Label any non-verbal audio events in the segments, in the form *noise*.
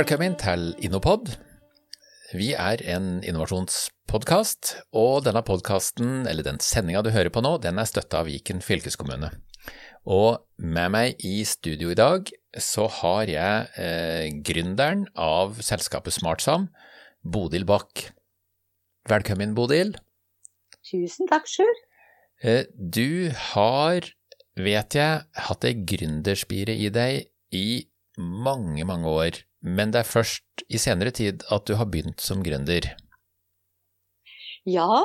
Velkommen til Innopod. Vi er en innovasjonspodkast, og denne podkasten, eller den sendinga du hører på nå, den er støtta av Viken fylkeskommune. Og med meg i studio i dag så har jeg eh, gründeren av selskapet SmartSam, Bodil Bach. Velkommen, Bodil. Tusen takk, Sjur. Eh, du har, vet jeg, hatt ei gründerspire i deg i mange, mange år, men det er først i senere tid at du har begynt som gründer. Ja,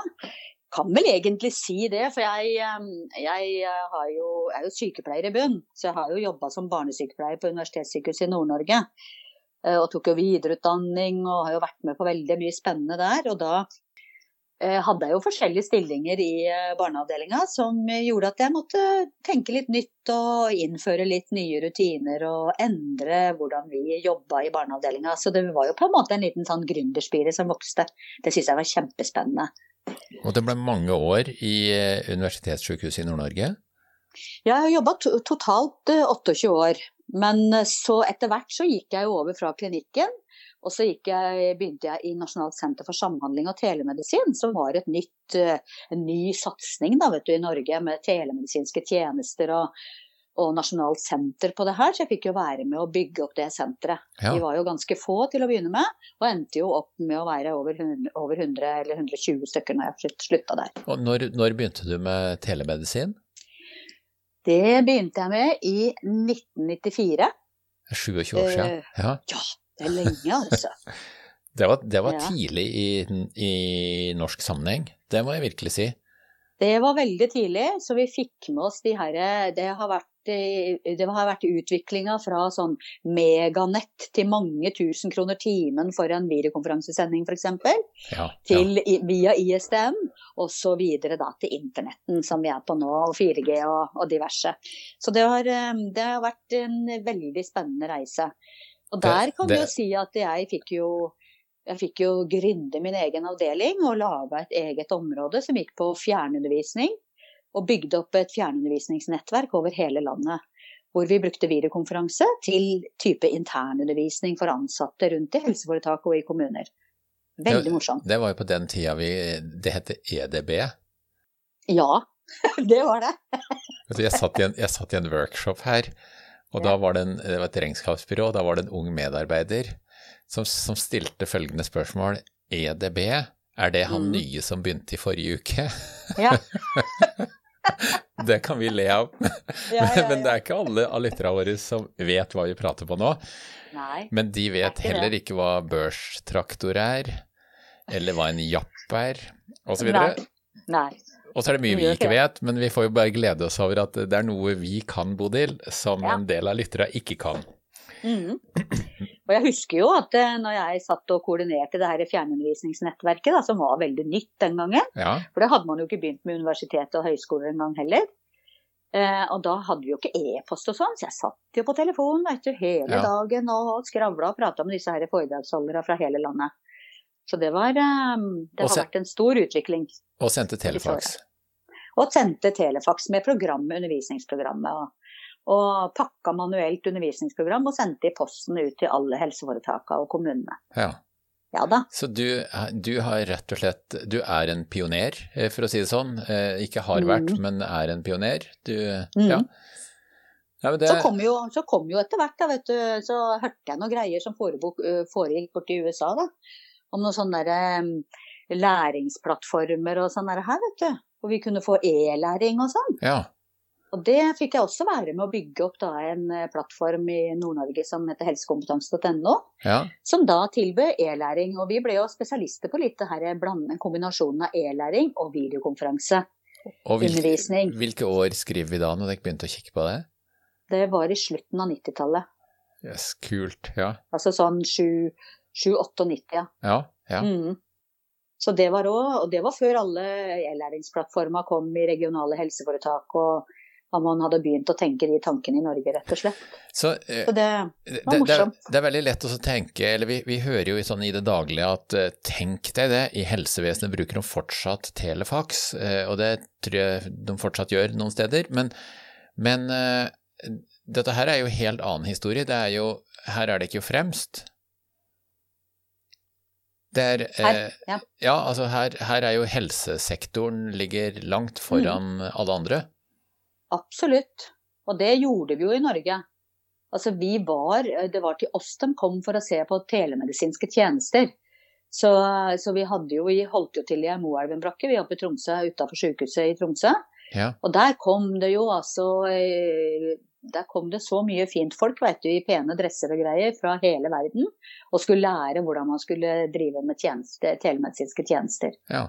kan vel egentlig si det. For jeg, jeg jo, er jo sykepleier i bunn. Så jeg har jo jobba som barnesykepleier på Universitetssykehuset i Nord-Norge. Eh, og tok jo videreutdanning og har jo vært med på veldig mye spennende der. Og da Eh, hadde jeg jo forskjellige stillinger i eh, barneavdelinga som gjorde at jeg måtte tenke litt nytt og innføre litt nye rutiner og endre hvordan vi jobba i barneavdelinga. Så det var jo på en måte en liten sånn gründerspire som vokste. Det syns jeg var kjempespennende. Og det ble mange år i eh, Universitetssykehuset i Nord-Norge? Ja, jeg har jobba totalt 28 år. Men så etter hvert så gikk jeg jo over fra klinikken og så jeg, begynte jeg i Nasjonalt senter for samhandling og telemedisin, som var et nytt, eh, en ny satsing i Norge med telemedisinske tjenester og, og nasjonalt senter på det her. Så jeg fikk jo være med å bygge opp det senteret. Ja. Vi var jo ganske få til å begynne med, og endte jo opp med å være over 100, over 100 eller 120 stykker når jeg slutta der. Og når, når begynte du med telemedisin? Det begynte jeg med i 1994. 27 år siden? Eh, ja. ja. Det er lenge, altså. *laughs* det var, det var ja. tidlig i, i, norsk sammenheng, det må jeg virkelig si. Det var veldig tidlig, så vi fikk med oss de her Det har vært, det har vært utviklinga fra sånn meganett til mange tusen kroner timen for en videokonferansesending f.eks. Ja, til ja. via ISDN, og så videre da til internetten som vi er på nå, og 4G og, og diverse. Så det har, det har vært en veldig spennende reise. Og der kan vi jo si at jeg fikk jo jeg fikk jo gründe min egen avdeling og laga et eget område som gikk på fjernundervisning. Og bygde opp et fjernundervisningsnettverk over hele landet. Hvor vi brukte videokonferanse til type internundervisning for ansatte rundt i helseforetak og i kommuner. Veldig morsomt. Det var jo på den tida vi Det heter EDB? Ja, *laughs* det var det. jeg, satt en, jeg satt i en workshop her og da var det, en, det var et regnskapsbyrå, da var det en ung medarbeider som, som stilte følgende spørsmål. EDB, er det han mm. nye som begynte i forrige uke? Ja. *laughs* det kan vi le av. Ja, ja, ja. Men det er ikke alle av lytterne våre som vet hva vi prater på nå. Nei, Men de vet heller det. ikke hva børstraktor er, eller hva en japp er, osv. Nei. Nei. Og så er det mye vi ikke vet, men vi får jo bare glede oss over at det er noe vi kan, Bodil, som ja. en del av lytterne ikke kan. Mm. Og jeg husker jo at eh, når jeg satt og koordinerte det her fjernundervisningsnettverket, da, som var veldig nytt den gangen, ja. for det hadde man jo ikke begynt med universitet og høyskoler en gang heller. Eh, og da hadde vi jo ikke e-post og sånn, så jeg satt jo på telefonen vet du, hele ja. dagen og skravla og prata med disse her foredragsholderne fra hele landet. Så det, var, um, det har vært en stor utvikling. Og sendte telefax. Og sendte telefax med programmet, undervisningsprogrammet. Og, pakka manuelt undervisningsprogram og sendte i posten ut til alle helseforetakene og kommunene. Ja. Ja da. Så du, du, har rett og slett Du er en pioner, eh, for å si det sånn. Eh, ikke har vært, mm. men er en pioner. Du mm. Ja. ja det... så, kom jo, så kom jo etter hvert, da, vet du, så hørte jeg noen greier som foregikk borti USA, da. Om noen sånne der, læringsplattformer og sånn her, vet du. Hvor vi kunne få e-læring og sånn. Ja. Og det fikk jeg også være med å bygge opp da en eh, plattform i Nord-Norge som heter helsekompetanse.no. Ja. Som da tilbød e-læring. Og vi ble jo spesialister på litt det her blandende kombinasjonen av e-læring og videokonferanse. Og hvilke, hvilke år skriver vi da, når dere begynte å kikke på det? Det var i slutten av 90-tallet. Yes, kult, ja. Altså sånn 7-98, ja. Ja, ja. Mm. Så det var òg, og det var før alle e-læringsplattformer kom i regionale helseforetak. og at man hadde begynt å tenke de tankene i Norge, rett og slett. Så, eh, så det var morsomt. Det, det, er veldig lett å tenke, eller vi, vi hører jo sånn i det daglige at uh, tenk deg det, i helsevesenet bruker de fortsatt telefax, uh, og det tror jeg de fortsatt gjør noen steder. Men, men dette her er jo helt annen historie. Det er jo, her er det ikke fremst. Det er, Her, eh, ja. ja, altså her, her er jo helsesektoren ligger langt foran Mm. alle andre. Absolutt. Og det gjorde vi jo i Norge. Altså vi var, Det var til oss de kom for å se på telemedisinske tjenester. Så, så vi jo, vi holdt jo til i Moelven-brakke, vi oppe i Tromsø, utafor sykehuset i Tromsø. Ja. Og der kom det jo altså eh, Der kom det så mye fint folk, vet du, i pene dresser og greier fra hele verden. Og skulle lære hvordan man skulle drive med tjeneste, telemedisinske tjenester. ja.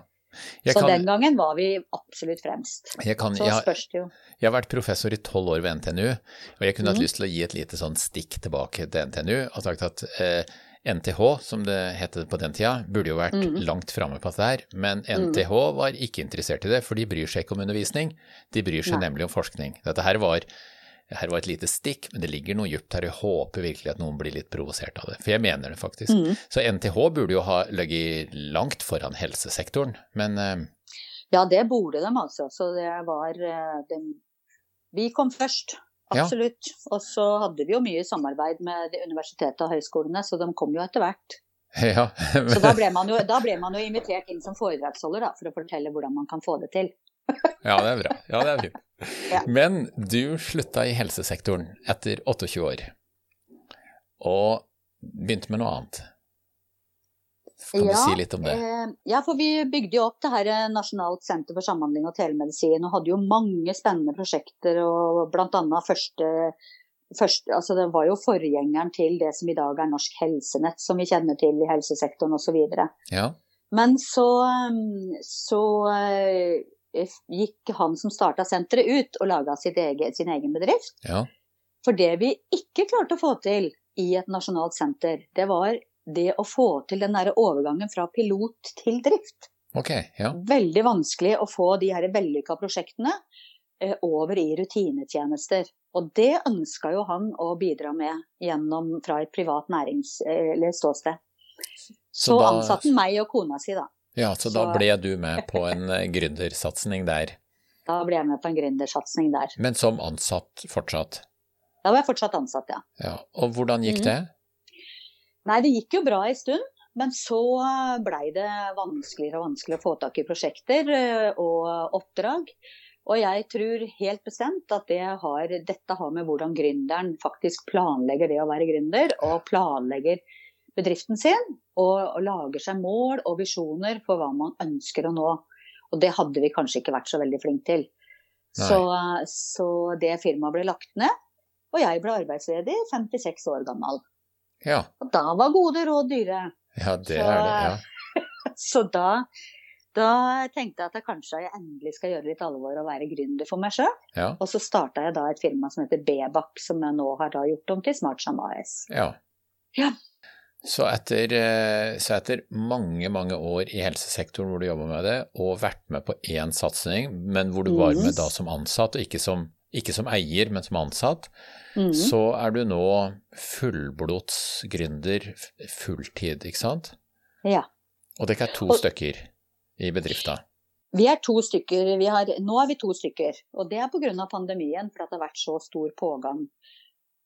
Så kan, den gangen var vi absolutt fremst. kan, Så spørs det jo. jeg har vært professor i tolv år ved NTNU, og jeg kunne hatt mm. lyst til å gi et lite sånn stikk tilbake til NTNU og sagt at eh, NTH, som det het på den tida, burde jo vært mm. langt framme på dette her, men Mhm. NTH var ikke interessert i det, for de bryr seg ikke om undervisning, de bryr seg Nei. nemlig om forskning. Dette her var, her var et lite stikk, men det ligger noe djupt her, jeg håper virkelig at noen blir litt provosert av det, for jeg mener det faktisk. Mm. Så NTH burde jo ha ligget langt foran helsesektoren, men uh... Ja, det burde de altså. Så det var eh, dem- Vi kom først. Ja. Absolutt. Og så hadde vi jo mye samarbeid med universitetet og høyskolene, så de kom jo etter hvert. *laughs* ja. Så da ble man jo, da ble man jo invitert inn som foredragsholder da, for å fortelle hvordan man kan få det til. Ja, det er bra. Ja, det er fint. Ja. Men du slutta i helsesektoren etter 28 år, og begynte med noe annet. Kan du Ja, si litt om det? Eh, ja, for vi bygde jo opp det her eh, Nasjonalt senter for samhandling og telemedisin, og hadde jo mange spennende prosjekter, og blant annet første, første altså Det var jo forgjengeren til det som i dag er Norsk Helsenett, som vi kjenner til i helsesektoren osv. Ja. Men så, eh, så eh, gikk han som starta senteret ut og laga sin egen bedrift. ja. For det vi ikke klarte å få til i et nasjonalt senter, det var det å få til den der overgangen fra pilot til drift. Okay, ja. Veldig vanskelig å få de her vellykka prosjektene eh, over i rutinetjenester. Og det ønska jo han å bidra med gjennom fra et privat nærings- eller ståsted. Så, da- ansatte han meg og kona si, da. Ja, så da ble du med på en eh, gründersatsing der, Da ble jeg med på en gründersatsing der. men som ansatt fortsatt. Da var jeg fortsatt ansatt, ja. Ja. Og hvordan gikk Mhm. det? Nei, det gikk jo bra en stund. Men så blei det vanskeligere og vanskeligere å få tak i prosjekter eh, og oppdrag. Og jeg tror helt bestemt at det har, dette har med hvordan gründeren faktisk planlegger det å være gründer, og planlegger bedriften sin. Og, lager seg mål og visjoner for hva man ønsker å nå. Og det hadde vi kanskje ikke vært så veldig flinke til. Så, så det firmaet ble lagt ned. Og jeg ble arbeidsledig, 56 år gammel. Ja, Og da var gode råd dyre. ja det Så- er det, ja. *laughs* Så da, da tenkte jeg at jeg kanskje jeg endelig skal gjøre litt alvor og være gründer for meg sjøl. ja. Og så starta jeg da et firma som heter Bebak, som jeg nå har da gjort om til Smartsham AS. Ja. Ja. Så etter, eh, så etter mange, mange år i helsesektoren hvor du jobba med det, og vært med på én satsing, men hvor du var med da som ansatt, og ikke som, ikke som eier, men som ansatt, mm. så er du nå fullblods gründer fulltid, ikke sant? Ja. Og dere er to Og- stykker i bedrifta. Vi er to stykker. Vi har, nå er vi to stykker. Og det er pga. pandemien, for at det har vært så stor pågang.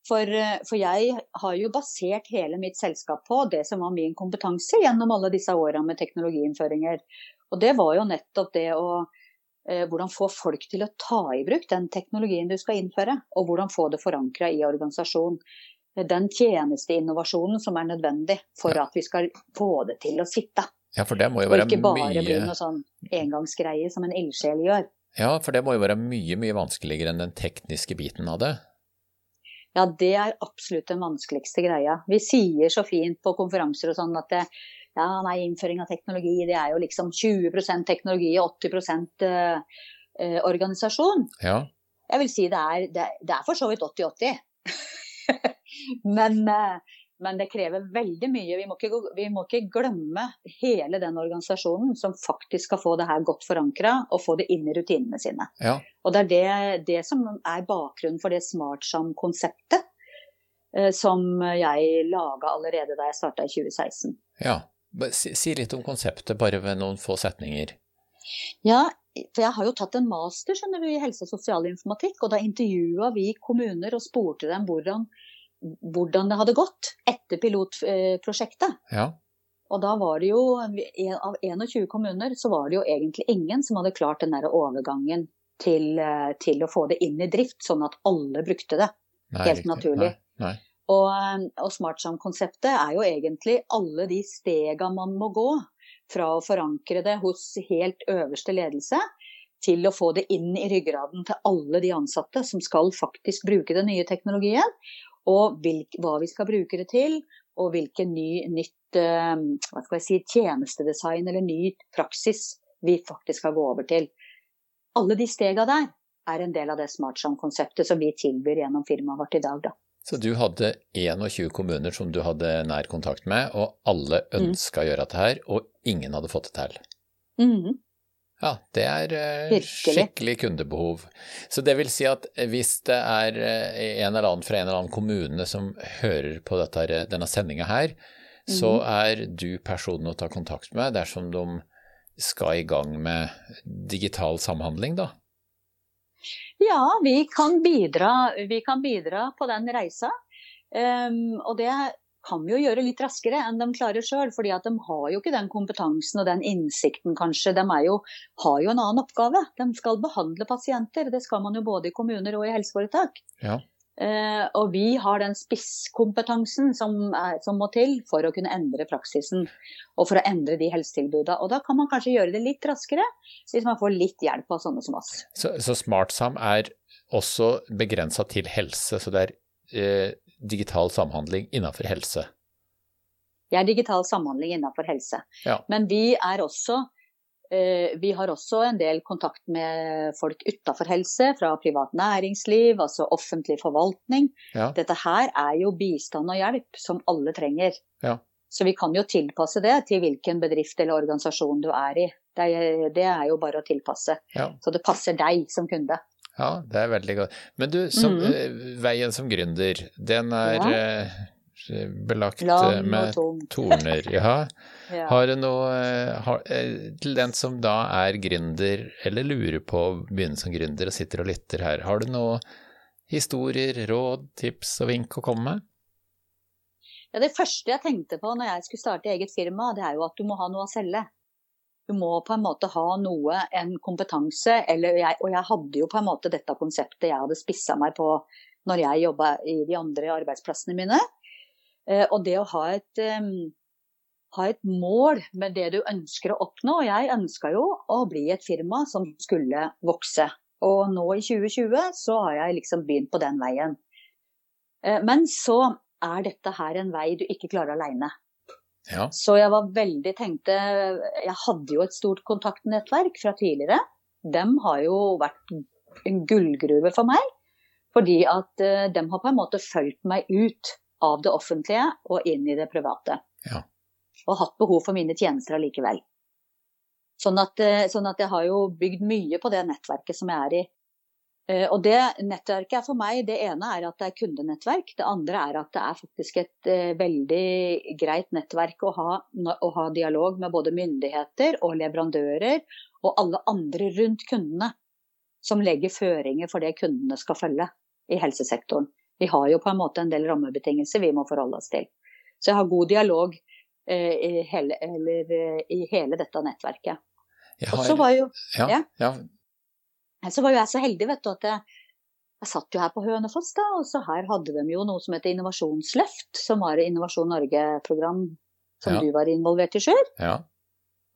For, eh, for jeg har jo basert hele mitt selskap på det som var min kompetanse gjennom alle disse åra med teknologiinnføringer. Og det var jo nettopp det å eh, Hvordan få folk til å ta i bruk den teknologien du skal innføre, og hvordan få det forankra i organisasjon. Den tjenesteinnovasjonen som er nødvendig for at vi skal få det til å sitte. Ja, for det må jo Og ikke bare bli noe sånn engangsgreie som en ildsjel gjør. Ja, for det må jo være mye, mye vanskeligere enn den tekniske biten av det. Ja, det er absolutt den vanskeligste greia. Vi sier så fint på konferanser og sånn at det, ja, nei, innføring av teknologi, det er jo liksom 20% teknologi og 80 eh, eh, organisasjon. Ja. Jeg vil si det er, det, det er for så vidt 80-80. *laughs* men, eh, men det krever veldig mye. Vi må, ikke, vi må ikke glemme hele den organisasjonen som faktisk skal få det her godt forankra og få det inn i rutinene sine. ja. Og det er det, det som er bakgrunnen for det Smartsam-konseptet eh, som jeg laga allerede da jeg starta i 2016. ja. Si, si litt om konseptet, bare ved noen få setninger. Ja, for jeg har jo tatt en master skjønner du, i helse- og sosialinformatikk, og da intervjua vi kommuner og spurte dem hvordan, hvordan det hadde gått etter pilotprosjektet. Ja. Og da var det jo, av 21 kommuner, så var det jo egentlig ingen som hadde klart den der overgangen til, eh, til å få det inn i drift, sånn at alle brukte det. Nei, Helt riktig. naturlig. Nei, nei. Og, eh, og SmartSam-konseptet er jo egentlig alle de stega man må gå fra å forankre det hos helt øverste ledelse, til å få det inn i ryggraden til alle de ansatte som skal faktisk bruke den nye teknologien. Og hva vi skal bruke det til, og hvilken ny, nytt eh, hva skal jeg si, tjenestedesign eller ny praksis vi faktisk skal gå over til. Alle de stega der er en del av det SmartSam-konseptet som vi tilbyr gjennom firmaet vårt i dag. Da. Så du hadde 21 kommuner som du hadde nær kontakt med, og alle Mm. å gjøre dette her, og ingen hadde fått det til. Mhm. Ja, det er eh, Virkelig. skikkelig kundebehov. Så det vil si at hvis det er eh, en eller annen fra en eller annen kommune som hører på dette, denne sendinga her, så Mhm. er du personen å ta kontakt med dersom de skal i gang med digital samhandling, da. Ja, vi kan bidra, vi kan bidra på den reisa. Um, og det kan jo gjøre litt raskere enn de klarer sjøl, fordi at de har jo ikke den kompetansen og den innsikten, kanskje. De jo, har jo en annen oppgave. De skal behandle pasienter. Det skal man jo både i kommuner og i helseforetak. Ja. Eh, og vi har den spisskompetansen som, er, som må til for å kunne endre praksisen og for å endre de helsetilbudene. Og da kan man kanskje gjøre det litt raskere hvis man får litt hjelp av sånne som oss. Så, så SmartSam er også begrensa til helse, så det er eh, digital samhandling innenfor helse. Det er digital samhandling innenfor helse. Ja. Men vi er også eh, vi har også en del kontakt med folk utenfor helse, fra privat næringsliv, altså offentlig forvaltning. Ja. Dette her er jo bistand og hjelp som alle trenger. Ja. Så vi kan jo tilpasse det til hvilken bedrift eller organisasjon du er i. Det er, det er jo bare å tilpasse. Ja. Så det passer deg som kunde. Ja, det er veldig godt. Men du, som, Mhm. eh, veien som gründer, den er Ja. eh, belagt Lang eh, med *laughs* torner. Ja. Ja. Har du noe eh, har, eh, Til den som da er gründer, eller lurer på å begynne som gründer og sitter og lytter her, har du noe historier, råd, tips og vink å komme med? Ja, det første jeg tenkte på når jeg skulle starte eget firma, det er jo at du må ha noe å selge. Du må på en måte ha noe, en kompetanse, jeg, og jeg hadde jo på en måte dette konseptet jeg hadde spissa meg på når jeg jobba i de andre arbeidsplassene mine. Eh, og det å ha et, em, ha et mål med det du ønsker å oppnå. Og Jeg ønska jo å bli et firma som skulle vokse. Og nå i 2020 så har jeg liksom begynt på den veien. Eh, men så er dette her en vei du ikke klarer aleine. Ja. Så jeg var veldig tenkte Jeg hadde jo et stort kontaktnettverk fra tidligere. Dem har jo vært en gullgruve for meg. Fordi at uh, dem har på en måte fulgt meg ut av det offentlige og inn i det private. Ja. Og hatt behov for mine tjenester allikevel. Sånn at, eh, sånn at jeg har jo bygd mye på det nettverket som jeg er i. Eh, Og det nettverket er for meg, det ene er at det er kundenettverk. Det andre er at det er faktisk et eh, veldig greit nettverk å ha, å ha dialog med både myndigheter og leverandører og alle andre rundt kundene. Som legger føringer for det kundene skal følge i helsesektoren. Vi har jo på en måte en del rammebetingelser vi må forholde oss til. Så jeg har god dialog eh, i, hele, eller, eh, i hele dette nettverket. Jeg Og har, så var jo ja, ja. Så var jo jeg så heldig, vet du, at jeg, jeg satt jo her på Hønefoss, da, og så her hadde de jo noe som heter Innovasjonsløft, som var et Innovasjon Norge-program som Ja. du var involvert i sjøl. ja.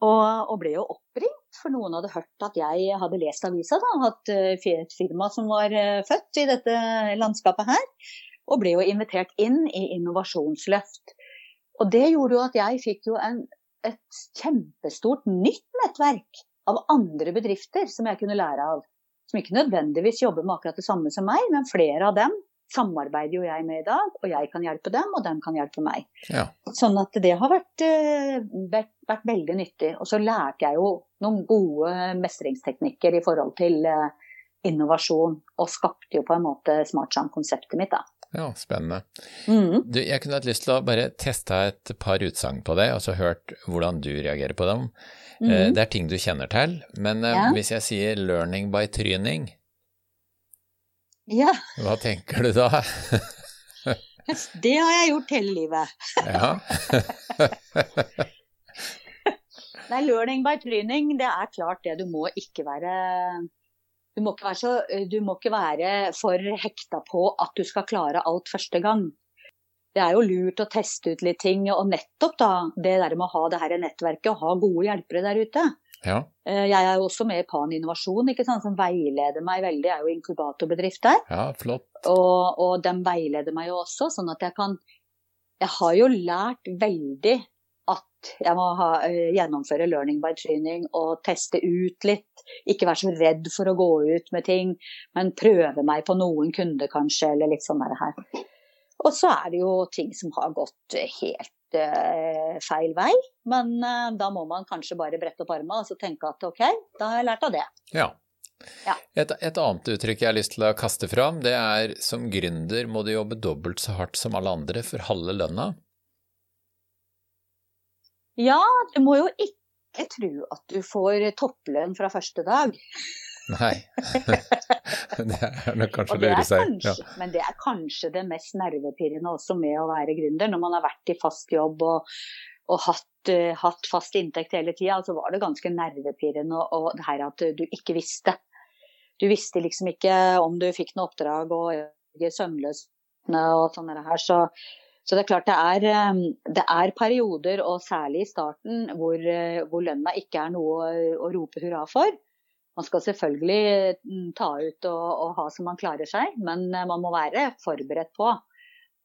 Og, og ble jo oppringt, for noen hadde hørt at jeg hadde lest avisa, da, at eh, et firma som var eh, født i dette landskapet her. Og ble jo invitert inn i Innovasjonsløft. Og det gjorde jo at jeg fikk jo en, et kjempestort nytt nettverk av andre bedrifter som jeg kunne lære av. Som ikke nødvendigvis jobber med akkurat det samme som meg, men flere av dem samarbeider jo jeg med i dag. Og jeg kan hjelpe dem, og dem kan hjelpe meg. ja. Sånn at det har vært, eh, vært, vært veldig nyttig. Og så lærte jeg jo noen gode mestringsteknikker i forhold til eh, innovasjon, og skapte jo på en måte SmartSam-konseptet mitt, da. Ja spennende. Mm. Du, jeg kunne hatt lyst til å bare teste et par utsagn på det, og så hørt hvordan du reagerer på dem. Eh, Mhm. Det er ting du kjenner til, men eh, Ja. hvis jeg sier 'learning by tryning', Ja, hva tenker du da? *laughs* det har jeg gjort hele livet. ja. *laughs* Nei, learning by tryning, det er klart det. Du må ikke være du må, ikke være så, du må ikke være for hekta på at du skal klare alt første gang. Det er jo lurt å teste ut litt ting, og nettopp da det der med å ha det her nettverket og ha gode hjelpere der ute. Ja. Eh, jeg er jo også med i Pan Innovasjon, som veileder meg veldig. Jeg er jo inkubatorbedrift der. ja, flott. Og, og de veileder meg jo også, sånn at jeg kan Jeg har jo lært veldig at jeg må ha, eh, gjennomføre learning by training og teste ut litt. Ikke være så redd for å gå ut med ting, men prøve meg på noen kunder kanskje, eller litt sånn der her. Og så er det jo ting som har gått helt uh, feil vei. Men uh, da må man kanskje bare brette opp armene og så tenke at ok, da har jeg lært av det. Ja. Ja. Et, et annet uttrykk jeg har lyst til å kaste fram, det er som gründer må du jobbe dobbelt så hardt som alle andre for halve lønna. Ja, du må jo ikke tro at du får topplønn fra første dag. Nei, *laughs* det er nok kanskje å lure seg. kanskje, Ja. Men det er kanskje det mest nervepirrende også med å være gründer. Når man har vært i fast jobb og, og hatt, uh, hatt fast inntekt hele tida, så var det ganske nervepirrende og, og det her at du ikke visste. Du visste liksom ikke om du fikk noe oppdrag og søvnløs og sånn her. Så, så det er klart det er, eh, det er perioder, og særlig i starten, hvor, eh, hvor lønna ikke er noe å rope hurra for. Man skal selvfølgelig mm, ta ut og, og ha som man klarer seg, men eh, man må være forberedt på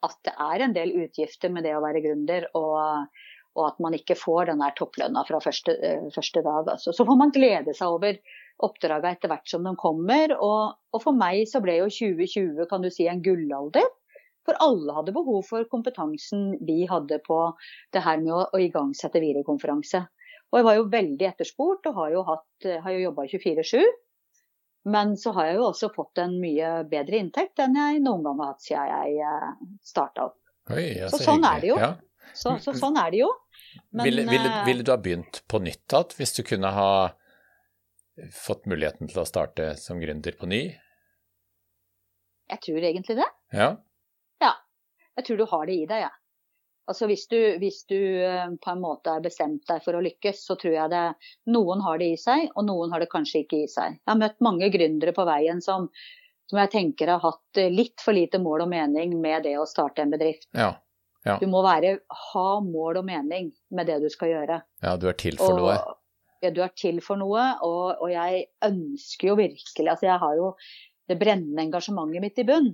at det er en del utgifter med det å være gründer, og, og at man ikke får den der topplønna fra første, eh, første dag. Altså. Så får man glede seg over oppdraga etter hvert som de kommer. Og, og for meg så ble jo 2020 kan du si en gullalder. For alle hadde behov for kompetansen vi hadde på det her med å, å igangsette videokonferanse. Og jeg var jo veldig etterspurt og har jo, hatt, har jo jobba 24-7. Men så har jeg jo også fått en mye bedre inntekt enn jeg noen gang har hatt siden jeg starta opp. Oi, jeg Så sånn er det jo. Ja. Så, så sånn er det jo. Men, ville, ville, eh, ville du ha begynt på nytt igjen hvis du kunne ha fått muligheten til å starte som gründer på ny? Jeg tror egentlig det. Ja. Jeg tror du har det i deg, jeg. Altså hvis du, hvis du eh, på en måte har bestemt deg for å lykkes, så tror jeg det Noen har det i seg, og noen har det kanskje ikke i seg. Jeg har møtt mange gründere på veien som, som jeg tenker har hatt eh, litt for lite mål og mening med det å starte en bedrift. ja. Du må være, ha mål og mening med det du skal gjøre. Ja, du er til for Og- noe. Ja, du er til for noe, og, og jeg ønsker jo virkelig Altså, jeg har jo det brennende engasjementet mitt i bunn.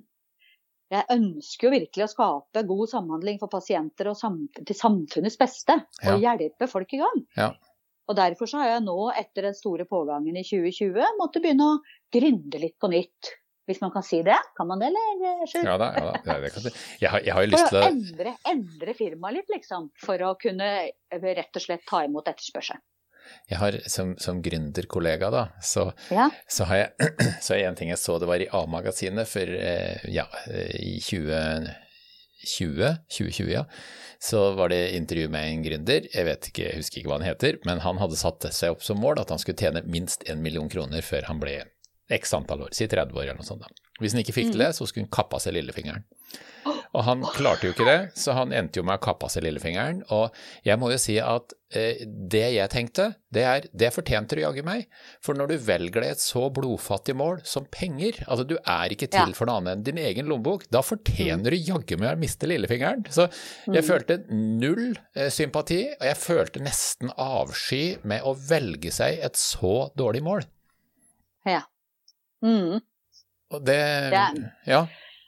Jeg ønsker jo virkelig å skape god samhandling for pasienter og sam til samfunnets beste. Og hjelpe folk i gang. Ja. Og derfor så har jeg nå, etter den store pågangen i 2020, måttet begynne å gründe litt på nytt. Hvis man kan si det? Kan man det, eller? Ja da, ja da. Ja, det kan du. Jeg, har, jeg har jo lyst lyst å til å endre, endre firmaet litt, liksom. For å kunne eh, rett og slett ta imot etterspørsel. Jeg har som, som gründerkollega, da, så, Ja. så har jeg *clears throat* så er en ting jeg så det var i A-magasinet for eh, ja, eh, i 2020, 2020, ja, så var det intervju med en gründer, jeg vet ikke, jeg husker ikke hva han heter, men han hadde satt seg opp som mål at han skulle tjene minst en million kroner før han ble x antall år, si 30 år eller noe sånt. da. Hvis han ikke fikk til det, så skulle han kappe av seg lillefingeren. Og han klarte jo ikke det, så han endte jo med å kappe av seg lillefingeren. Og jeg må jo si at eh, det jeg tenkte, det er det fortjente du jaggu meg. For når du velger deg et så blodfattig mål som penger, altså du er ikke til Ja. for noe annet enn din egen lommebok, da fortjener du jaggu meg å miste lillefingeren. Så jeg Mm. følte null eh, sympati, og jeg følte nesten avsky med å velge seg et så dårlig mål. ja. Mm. Og det Det- Ja.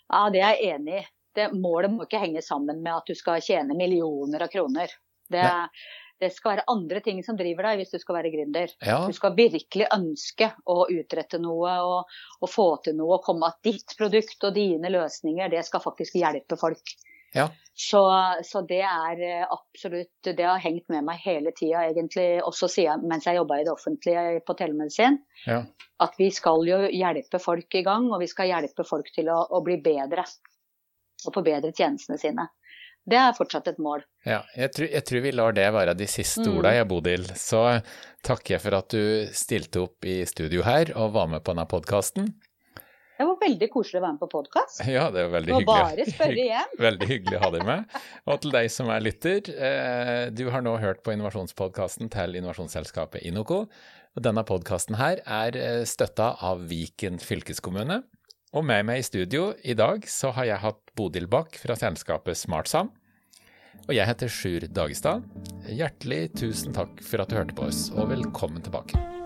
Ja, det er jeg enig i. Det, målet må ikke henge sammen med at du skal tjene millioner av kroner. Det, det skal være andre ting som driver deg hvis du skal være gründer. ja. Du skal virkelig ønske å utrette noe og, og få til noe. og komme At ditt produkt og dine løsninger, det skal faktisk hjelpe folk. Ja. Så, så det er eh, absolutt Det har hengt med meg hele tida, egentlig, også siden, mens jeg jobba i det offentlige på telemedisin. ja. At vi skal jo hjelpe folk i gang, og vi skal hjelpe folk til å, å bli bedre. Og forbedre tjenestene sine. Det er fortsatt et mål. Ja, jeg tror, jeg tror vi lar det være de siste Mm. orda, jeg, Bodil. Så takker jeg for at du stilte opp i studio her og var med på denne podkasten. Det var veldig koselig å være med på podkast. Ja, det var veldig hyggelig. bare spørre igjen. *laughs* Veldig hyggelig å ha deg med. Og til deg som er lytter, eh, du har nå hørt på innovasjonspodkasten til innovasjonsselskapet Inoco. Og denne podkasten her er eh, støtta av Viken fylkeskommune. Og med meg i studio i dag så har jeg hatt Bodil Bach fra selskapet SmartSam. Og jeg heter Sjur Dagestad. Hjertelig tusen takk for at du hørte på oss, og velkommen tilbake.